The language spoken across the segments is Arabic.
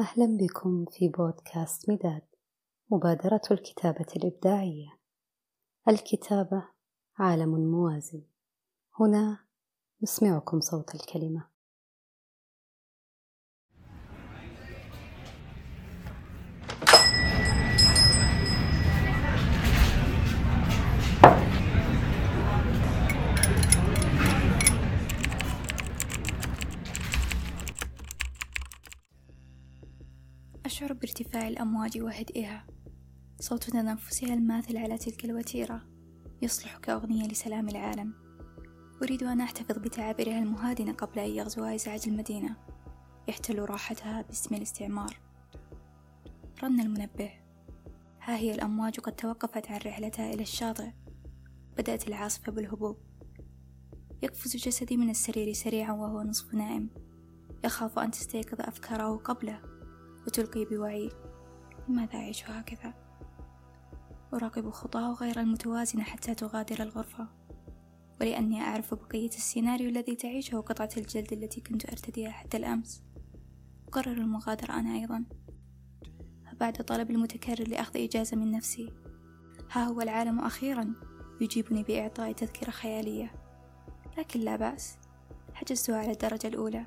أهلا بكم في بودكاست مداد مبادرة الكتابة الإبداعية. الكتابة عالم موازي هنا نسمعكم صوت الكلمة. أشعر بارتفاع الأمواج وهدئها. صوت تنفسها الماثل على تلك الوتيرة يصلح كأغنية لسلام العالم. أريد أن أحتفظ بتعابيرها المهادنة قبل أن يغزوها إزعاج المدينة. يحتل راحتها باسم الاستعمار. رن المنبه. ها هي الأمواج قد توقفت عن رحلتها إلى الشاطئ. بدأت العاصفة بالهبوب. يقفز جسدي من السرير سريعا وهو نصف نائم. يخاف أن تستيقظ أفكاره قبله. وتلقي بوعي لماذا أعيش هكذا؟ أراقب خطاه غير المتوازنة حتى تغادر الغرفة ولأني أعرف بقية السيناريو الذي تعيشه قطعة الجلد التي كنت أرتديها حتى الأمس. أقرر المغادرة أنا أيضا. فبعد طلب المتكرر لأخذ إجازة من نفسي. ها هو العالم أخيرا يجيبني بإعطاء تذكرة خيالية. لكن لا بأس حجزت على الدرجة الأولى.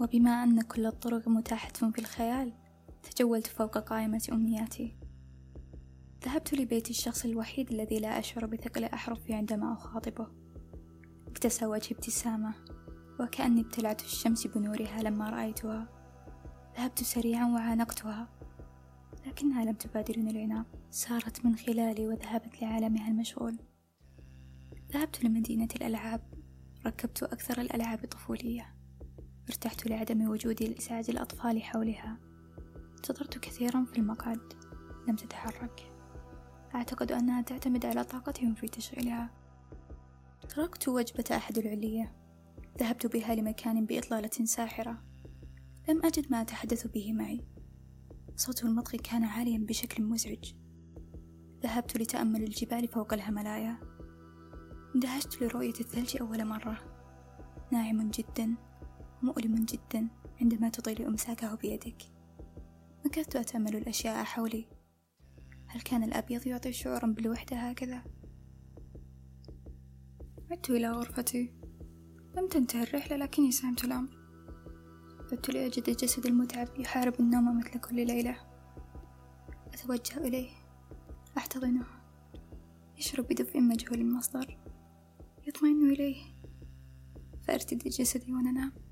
وبما أن كل الطرق متاحة في الخيال تجولت فوق قائمة أمنياتي. ذهبت لبيت الشخص الوحيد الذي لا أشعر بثقل أحرفي عندما أخاطبه. ابتسى وجهي ابتسامة وكأني ابتلعت الشمس بنورها لما رأيتها. ذهبت سريعا وعانقتها لكنها لم تبادرني العناق. سارت من خلالي وذهبت لعالمها المشغول. ذهبت لمدينة الألعاب. ركبت أكثر الألعاب طفولية ارتحت لعدم وجودي لإزعاج الأطفال حولها. انتظرت كثيرا في المقعد. لم تتحرك. أعتقد أنها تعتمد على طاقتهم في تشغيلها. تركت وجبة أحد العلية ذهبت بها لمكان بإطلالة ساحرة. لم أجد ما أتحدث به معي. صوت المضغ كان عاليا بشكل مزعج. ذهبت لتأمل الجبال فوق الهملايا. اندهشت لرؤية الثلج أول مرة. ناعم جدا. مؤلم جدا. عندما تطيل إمساكه بيدك. مكثت أتأمل الأشياء حولي. هل كان الأبيض يعطي شعورا بالوحدة هكذا؟ عدت إلى غرفتي. لم تنتهي الرحلة لكني ساهمت الأمر. بدت لأجد الجسد المتعب يحارب النوم مثل كل ليلة. أتوجه إليه. أحتضنه. يشرب بدفء مجهول المصدر. يطمئن إليه. فأرتدي جسدي وننام.